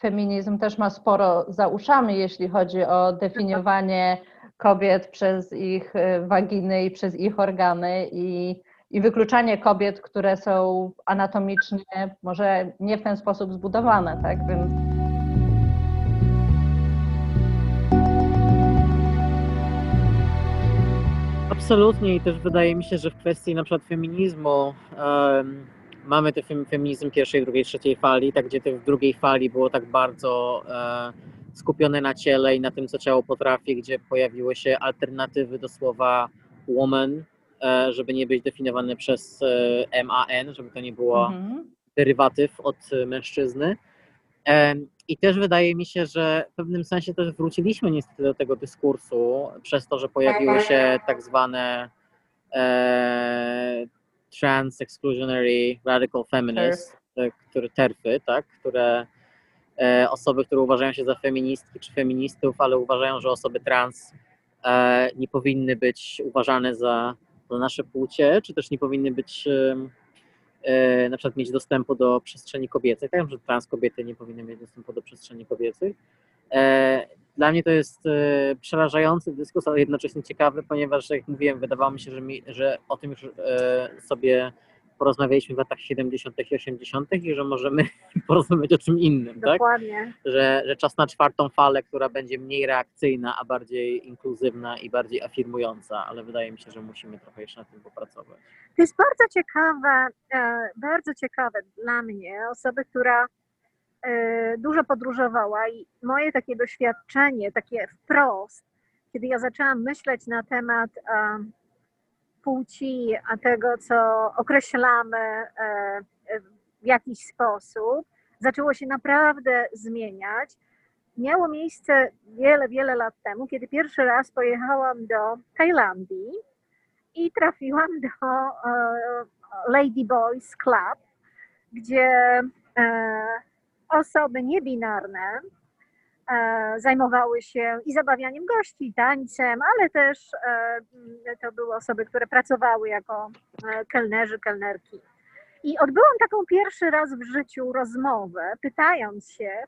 feminizm też ma sporo za uszami, jeśli chodzi o definiowanie kobiet przez ich y, waginy i przez ich organy i, i wykluczanie kobiet, które są anatomicznie może nie w ten sposób zbudowane, tak? Więc Absolutnie i też wydaje mi się, że w kwestii na przykład feminizmu em, mamy ten fem, feminizm pierwszej, drugiej, trzeciej fali, tak gdzie te w drugiej fali było tak bardzo e, skupione na ciele i na tym, co ciało potrafi, gdzie pojawiły się alternatywy do słowa woman, e, żeby nie być definiowane przez e, MAN, żeby to nie było mhm. derywatyw od e, mężczyzny. Em, I też wydaje mi się, że w pewnym sensie też wróciliśmy niestety do tego dyskursu przez to, że pojawiły się tak zwane e, trans exclusionary radical feminists, te, które terfy, tak, które e, osoby, które uważają się za feministki czy feministów, ale uważają, że osoby trans e, nie powinny być uważane za, za nasze płcie, czy też nie powinny być e, na przykład mieć dostępu do przestrzeni kobiecej. Tak, że trans kobiety nie powinny mieć dostępu do przestrzeni kobiecej. E, Dla mnie to jest e, przerażający dyskurs, ale jednocześnie ciekawy, ponieważ jak mówiłem, wydawało mi się, że, mi, że o tym już e, sobie porozmawialiśmy w latach 70. i 80. i że możemy porozmawiać o czym innym, tak? Dokładnie. Że, że czas na czwartą falę, która będzie mniej reakcyjna, a bardziej inkluzywna i bardziej afirmująca, ale wydaje mi się, że musimy trochę jeszcze nad tym popracować. To jest bardzo ciekawe, bardzo ciekawe dla mnie, osoby, która dużo podróżowała i moje takie doświadczenie, takie wprost, kiedy ja zaczęłam myśleć na temat e, płci, a tego, co określamy e, e, w jakiś sposób, zaczęło się naprawdę zmieniać. Miało miejsce wiele, wiele lat temu, kiedy pierwszy raz pojechałam do Tajlandii i trafiłam do e, Lady Boys Club, gdzie e, osoby niebinarne e, zajmowały się i zabawianiem gości, tańcem, ale też e, m, to były osoby, które pracowały jako e, kelnerzy, kelnerki. I odbyłam taką pierwszy raz w życiu rozmowę, pytając się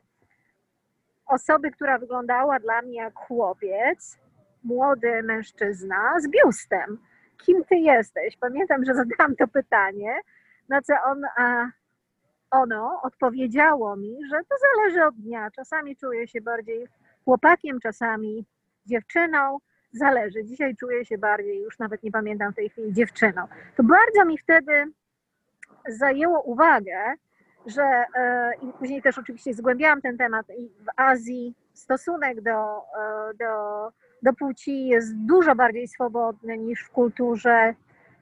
osoby, która wyglądała dla mnie jak chłopiec, młody mężczyzna z biustem kim ty jesteś? Pamiętam, że zadałam to pytanie, na co on, ono odpowiedziało mi, że to zależy od dnia. Czasami czuję się bardziej chłopakiem, czasami dziewczyną. Zależy. Dzisiaj czuję się bardziej, już nawet nie pamiętam w tej chwili, dziewczyną. To bardzo mi wtedy zajęło uwagę, że e, i później też oczywiście zgłębiałam ten temat i w Azji stosunek do, e, do do płci jest dużo bardziej swobodny niż w kulturze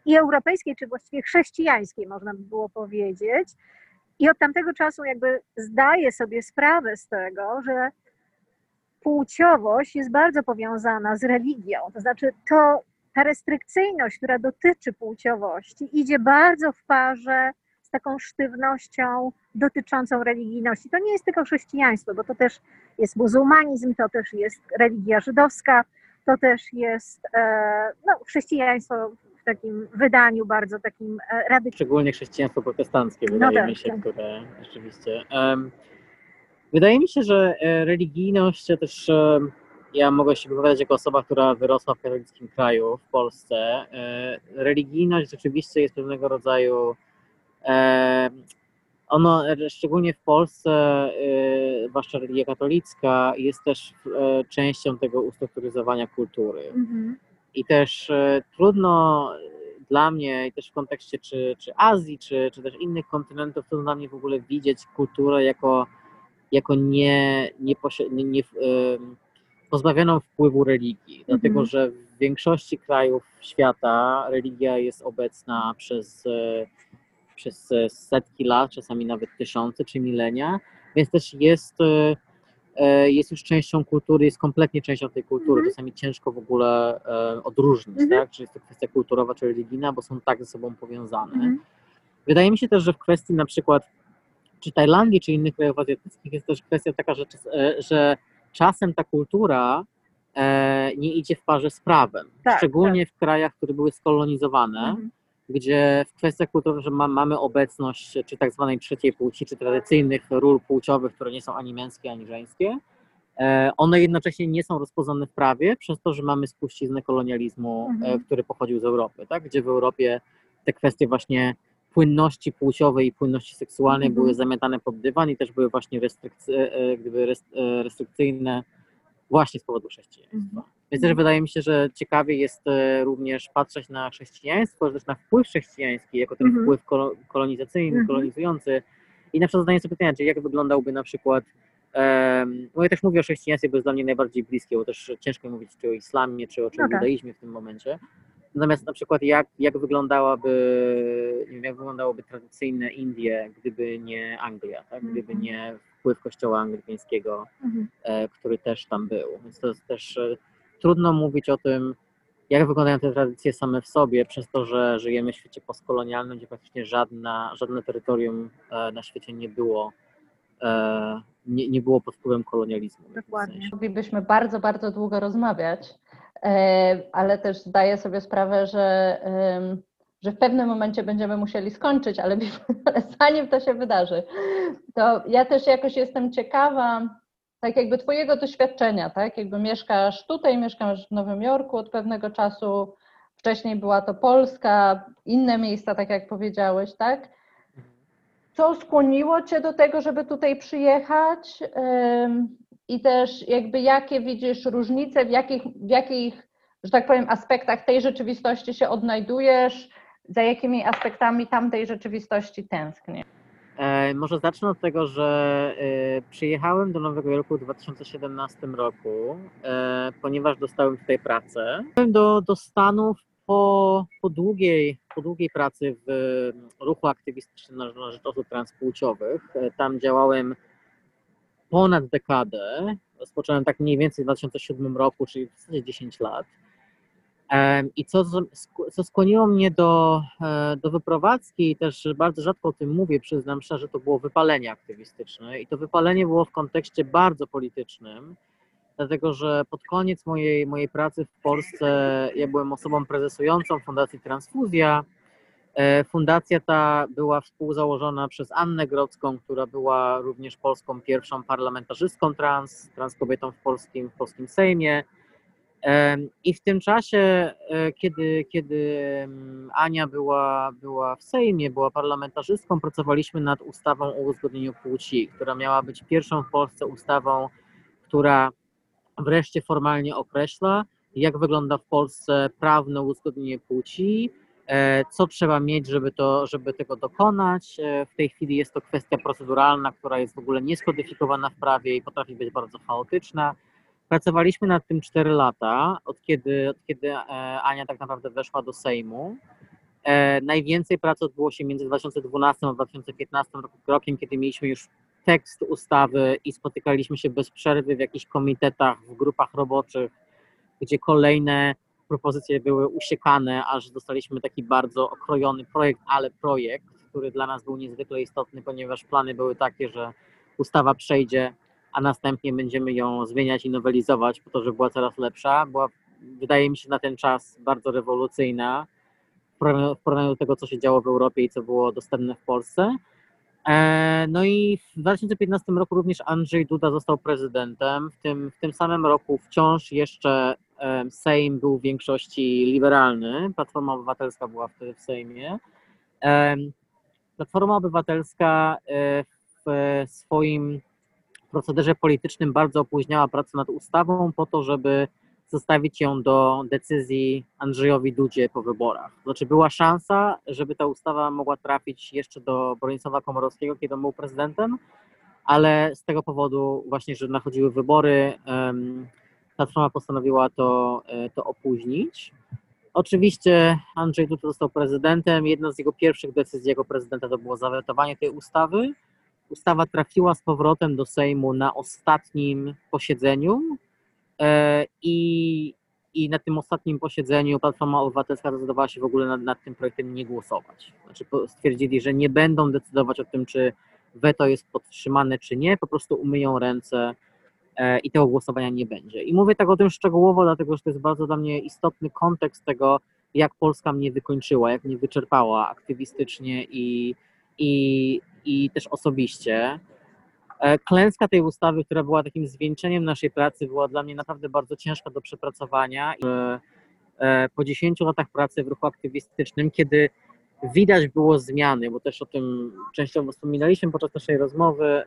i europejskiej, czy właściwie chrześcijańskiej, można by było powiedzieć. I od tamtego czasu jakby zdaję sobie sprawę z tego, że płciowość jest bardzo powiązana z religią. To znaczy to, ta restrykcyjność, która dotyczy płciowości, idzie bardzo w parze z taką sztywnością dotyczącą religijności. To nie jest tylko chrześcijaństwo, bo to też jest muzułmanizm, to też jest religia żydowska, to też jest e, no, chrześcijaństwo w takim wydaniu bardzo takim e, radykalnym. Szczególnie chrześcijaństwo protestanckie, No wydaje tak, mi się, tak. które rzeczywiście. em, wydaje mi się, że e, religijność, też e, ja mogę się wypowiadać jako osoba, która wyrosła w katolickim kraju, w Polsce. Religijność rzeczywiście jest pewnego rodzaju. Ono, szczególnie w Polsce, zwłaszcza religia katolicka, jest też częścią tego ustrukturyzowania kultury. Mhm. I też e, trudno dla mnie i też w kontekście czy, czy Azji, czy, czy też innych kontynentów, to dla mnie w ogóle widzieć kulturę jako, jako nie, nie, nie, nie pozbawioną wpływu religii, dlatego że w większości krajów świata religia jest obecna przez, e, przez e, setki lat, czasami nawet tysiące czy milenia, więc też jest, e, e, jest już częścią kultury, jest kompletnie częścią tej kultury. Mhm. Czasami ciężko w ogóle e, odróżnić, Mhm. tak? czy jest to kwestia kulturowa czy religijna, bo są tak ze sobą powiązane. Mhm. Wydaje mi się też, że w kwestii na przykład czy Tajlandii, czy innych krajów azjatyckich jest też kwestia taka, że, e, że czasem ta kultura e, nie idzie w parze z prawem. Tak, Szczególnie w krajach, które były skolonizowane, Mhm. Gdzie w kwestiach kulturowych, że ma, mamy obecność czy tak zwanej trzeciej płci, czy tradycyjnych ról płciowych, które nie są ani męskie, ani żeńskie, e, one jednocześnie nie są rozpoznane w prawie, przez to, że mamy spuściznę kolonializmu, e, Mhm. który pochodził z Europy, tak? gdzie w Europie te kwestie właśnie płynności płciowej i płynności seksualnej Mhm. były zamiatane pod dywan i też były właśnie restrykcy- gdyby rest- e, restrykcyjne właśnie z powodu chrześcijaństwa. Mhm. Więc też wydaje mi się, że ciekawie jest e, również patrzeć na chrześcijaństwo, też na wpływ chrześcijański, jako ten Mhm. wpływ kolo- kolonizacyjny, Mhm. kolonizujący i na przykład zadaję sobie pytanie, czy jak wyglądałby na przykład Um, no ja też mówię o chrześcijaństwie, bo jest dla mnie najbardziej bliskie, bo też ciężko mówić czy o islamie, czy o czym No tak. judaizmie w tym momencie. Natomiast na przykład jak, jak wyglądałaby, nie wiem, jak wyglądałoby tradycyjne Indie, gdyby nie Anglia, tak? gdyby Mhm. nie wpływ kościoła anglikańskiego, Mhm. e, który też tam był. Więc to jest też e, trudno mówić o tym, jak wyglądają te tradycje same w sobie, przez to, że żyjemy w świecie postkolonialnym, gdzie praktycznie żadna, żadne terytorium e, na świecie nie było, nie, nie było pod wpływem kolonializmu. w Dokładnie. sensie. Moglibyśmy bardzo, bardzo długo rozmawiać, ale też zdaję sobie sprawę, że, że w pewnym momencie będziemy musieli skończyć, ale zanim to się wydarzy, to ja też jakoś jestem ciekawa, tak jakby Twojego doświadczenia, tak? Jakby mieszkasz tutaj, mieszkasz w Nowym Jorku od pewnego czasu, wcześniej była to Polska, inne miejsca, tak jak powiedziałeś, tak? Co skłoniło Cię do tego, żeby tutaj przyjechać? I też jakby jakie widzisz różnice, w jakich, w jakich, że tak powiem, aspektach tej rzeczywistości się odnajdujesz, za jakimi aspektami tamtej rzeczywistości tęsknisz? E, może zacznę od tego, że e, przyjechałem do Nowego Jorku w 2017 roku, e, ponieważ dostałem tutaj pracę. Do, do Stanów po, po, długiej, po długiej pracy w ruchu aktywistycznym na, na rzecz osób transpłciowych. Tam działałem ponad dekadę. Rozpocząłem tak mniej więcej w 2007 roku, czyli w zasadzie 10 lat. I co, co skłoniło mnie do, e, do wyprowadzki, i też bardzo rzadko o tym mówię, przyznam szczerze, to było wypalenie aktywistyczne. I to wypalenie było w kontekście bardzo politycznym, dlatego że pod koniec mojej, mojej pracy w Polsce ja byłem osobą prezesującą Fundacji Transfuzja. E, Fundacja ta była współzałożona przez Annę Grodzką, która była również polską pierwszą parlamentarzystką trans, trans kobietą w polskim, w polskim Sejmie. I w tym czasie, e, kiedy, kiedy Ania była, była w Sejmie, była parlamentarzystką, pracowaliśmy nad ustawą o uzgodnieniu płci, która miała być pierwszą w Polsce ustawą, która wreszcie formalnie określa, jak wygląda w Polsce prawne uzgodnienie płci, e, co trzeba mieć, żeby, to, żeby tego dokonać. E, W tej chwili jest to kwestia proceduralna, która jest w ogóle nieskodyfikowana w prawie i potrafi być bardzo chaotyczna. Pracowaliśmy nad tym 4 lata, od kiedy, od kiedy e, Ania tak naprawdę weszła do Sejmu. E, Najwięcej pracy odbyło się między 2012 a 2015 roku- rokiem, kiedy mieliśmy już tekst ustawy i spotykaliśmy się bez przerwy w jakichś komitetach, w grupach roboczych, gdzie kolejne propozycje były usiekane, aż dostaliśmy taki bardzo okrojony projekt, ale projekt, który dla nas był niezwykle istotny, ponieważ plany były takie, że ustawa przejdzie, a następnie będziemy ją zmieniać i nowelizować po to, żeby była coraz lepsza. Była, wydaje mi się, na ten czas bardzo rewolucyjna w porównaniu- do tego, co się działo w Europie i co było dostępne w Polsce. E, No i w 2015 roku również Andrzej Duda został prezydentem. W tym, w tym samym roku wciąż jeszcze em, Sejm był w większości liberalny. Platforma Obywatelska była wtedy w Sejmie. Em, Platforma Obywatelska e, w swoim procederze politycznym bardzo opóźniała pracę nad ustawą po to, żeby zostawić ją do decyzji Andrzejowi Dudzie po wyborach. Znaczy była szansa, żeby ta ustawa mogła trafić jeszcze do Bronisława Komorowskiego, kiedy on był prezydentem, ale z tego powodu właśnie, że nachodziły wybory, Platforma postanowiła to, e, to opóźnić. Oczywiście Andrzej Duda został prezydentem. Jedna z jego pierwszych decyzji jako prezydenta to było zawetowanie tej ustawy. Ustawa trafiła z powrotem do Sejmu na ostatnim posiedzeniu e, i, i na tym ostatnim posiedzeniu Platforma Obywatelska zdecydowała się w ogóle nad, nad tym projektem nie głosować. Znaczy stwierdzili, że nie będą decydować o tym, czy weto jest podtrzymane, czy nie, po prostu umyją ręce e, i tego głosowania nie będzie. I mówię tak o tym szczegółowo, dlatego że to jest bardzo dla mnie istotny kontekst tego, jak Polska mnie wykończyła, jak mnie wyczerpała aktywistycznie i, i, i też osobiście. E, Klęska tej ustawy, która była takim zwieńczeniem naszej pracy, była dla mnie naprawdę bardzo ciężka do przepracowania. E, e, Po 10 latach pracy w ruchu aktywistycznym, kiedy widać było zmiany, bo też o tym częściowo wspominaliśmy podczas naszej rozmowy,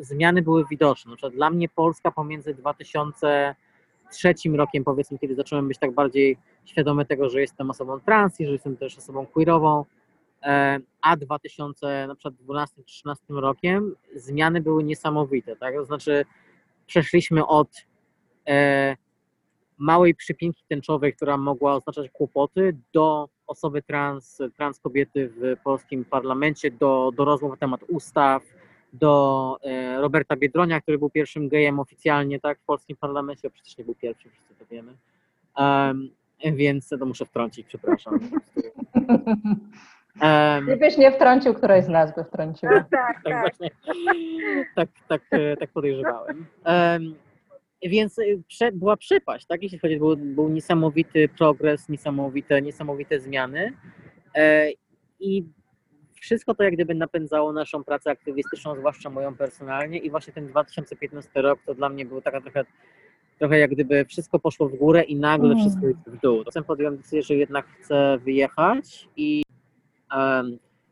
zmiany były widoczne. Na dla mnie Polska pomiędzy 2003 rokiem, powiedzmy, kiedy zacząłem być tak bardziej świadomy tego, że jestem osobą trans i że jestem też osobą queerową, e, a 2012-2013 rokiem zmiany były niesamowite, tak? To znaczy przeszliśmy od e, małej przypinki tęczowej, która mogła oznaczać kłopoty, do osoby trans, trans kobiety w polskim parlamencie, do, do rozmów na temat ustaw, do e, Roberta Biedronia, który był pierwszym gejem oficjalnie tak, w polskim parlamencie, przecież nie był pierwszy, wszyscy to wiemy. Um, więc to muszę wtrącić, przepraszam. Um, Gdybyś nie wtrącił, któraś z nas by wtrąciła. Tak, tak tak. właśnie, tak, tak, e, tak podejrzewałem. Em, więc e, prze, była przepaść, tak? Jeśli chodzi, był, był niesamowity progres, niesamowite, niesamowite zmiany. E, I wszystko to jak gdyby napędzało naszą pracę aktywistyczną, zwłaszcza moją personalnie. I właśnie ten 2015 rok to dla mnie był taka trochę, trochę jak gdyby wszystko poszło w górę i nagle Mm. wszystko jest w dół. Potem podjąłem decyzję, że jednak chcę wyjechać i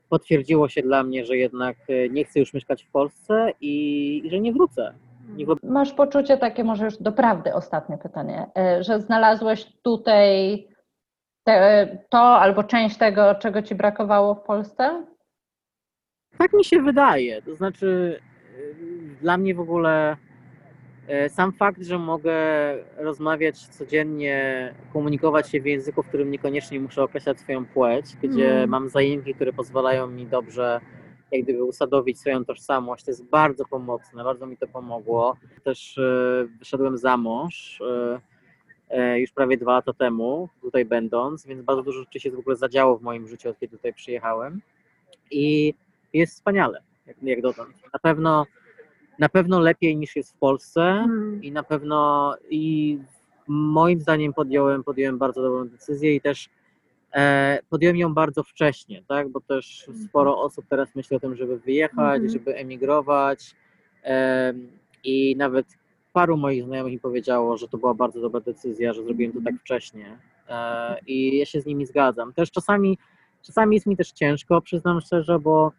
potwierdziło się dla mnie, że jednak e, nie chcę już mieszkać w Polsce i, i że nie wrócę. Nie. Masz poczucie takie, może już doprawdy ostatnie pytanie, e, że znalazłeś tutaj te, to albo część tego, czego ci brakowało w Polsce? Tak mi się wydaje. To znaczy, y, dla mnie w ogóle sam fakt, że mogę rozmawiać codziennie, komunikować się w języku, w którym niekoniecznie muszę określać swoją płeć, gdzie Mhm. mam zajęki, które pozwalają mi dobrze jak gdyby usadowić swoją tożsamość, to jest bardzo pomocne, bardzo mi to pomogło. Też y, wyszedłem za mąż y, już prawie dwa lata temu, tutaj będąc, więc bardzo dużo rzeczy się w ogóle zadziało w moim życiu, od kiedy tutaj przyjechałem. I jest wspaniale, jak, jak dotąd. Na pewno, na pewno lepiej niż jest w Polsce Mm. i na pewno i moim zdaniem podjąłem, podjąłem bardzo dobrą decyzję i też e, podjąłem ją bardzo wcześnie, tak, bo też sporo osób teraz myśli o tym, żeby wyjechać, Mhm. żeby emigrować em, i nawet paru moich znajomych mi powiedziało, że to była bardzo dobra decyzja, że zrobiłem to tak wcześnie e, i ja się z nimi zgadzam. Też czasami, czasami jest mi też ciężko, przyznam szczerze, bo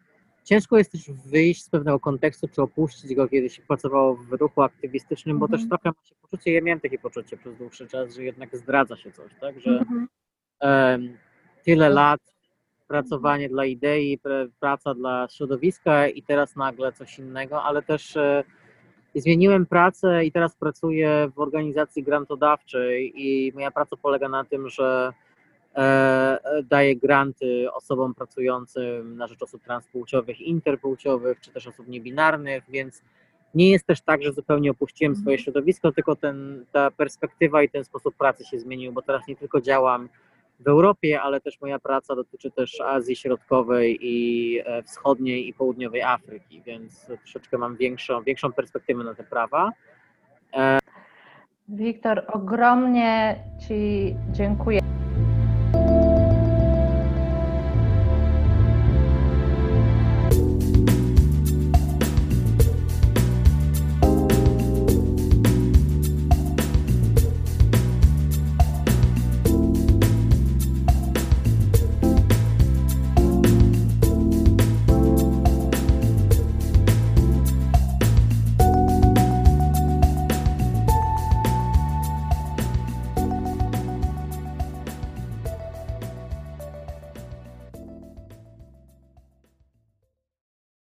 ciężko jest też wyjść z pewnego kontekstu, czy opuścić go, kiedy się pracowało w ruchu aktywistycznym, bo Mhm. też trochę ma się poczucie, ja miałem takie poczucie przez dłuższy czas, że jednak zdradza się coś, tak, że Mhm. tyle lat pracowanie dla idei, praca dla środowiska i teraz nagle coś innego, ale też e, zmieniłem pracę i teraz pracuję w organizacji grantodawczej i moja praca polega na tym, że e, e, daję granty osobom pracującym na rzecz osób transpłciowych, interpłciowych, czy też osób niebinarnych, więc nie jest też tak, że zupełnie opuściłem swoje środowisko, tylko ten, ta perspektywa i ten sposób pracy się zmienił, bo teraz nie tylko działam w Europie, ale też moja praca dotyczy też Azji Środkowej i e, Wschodniej i Południowej Afryki, więc troszeczkę mam większą, większą perspektywę na te prawa. Wiktor, ogromnie Ci dziękuję.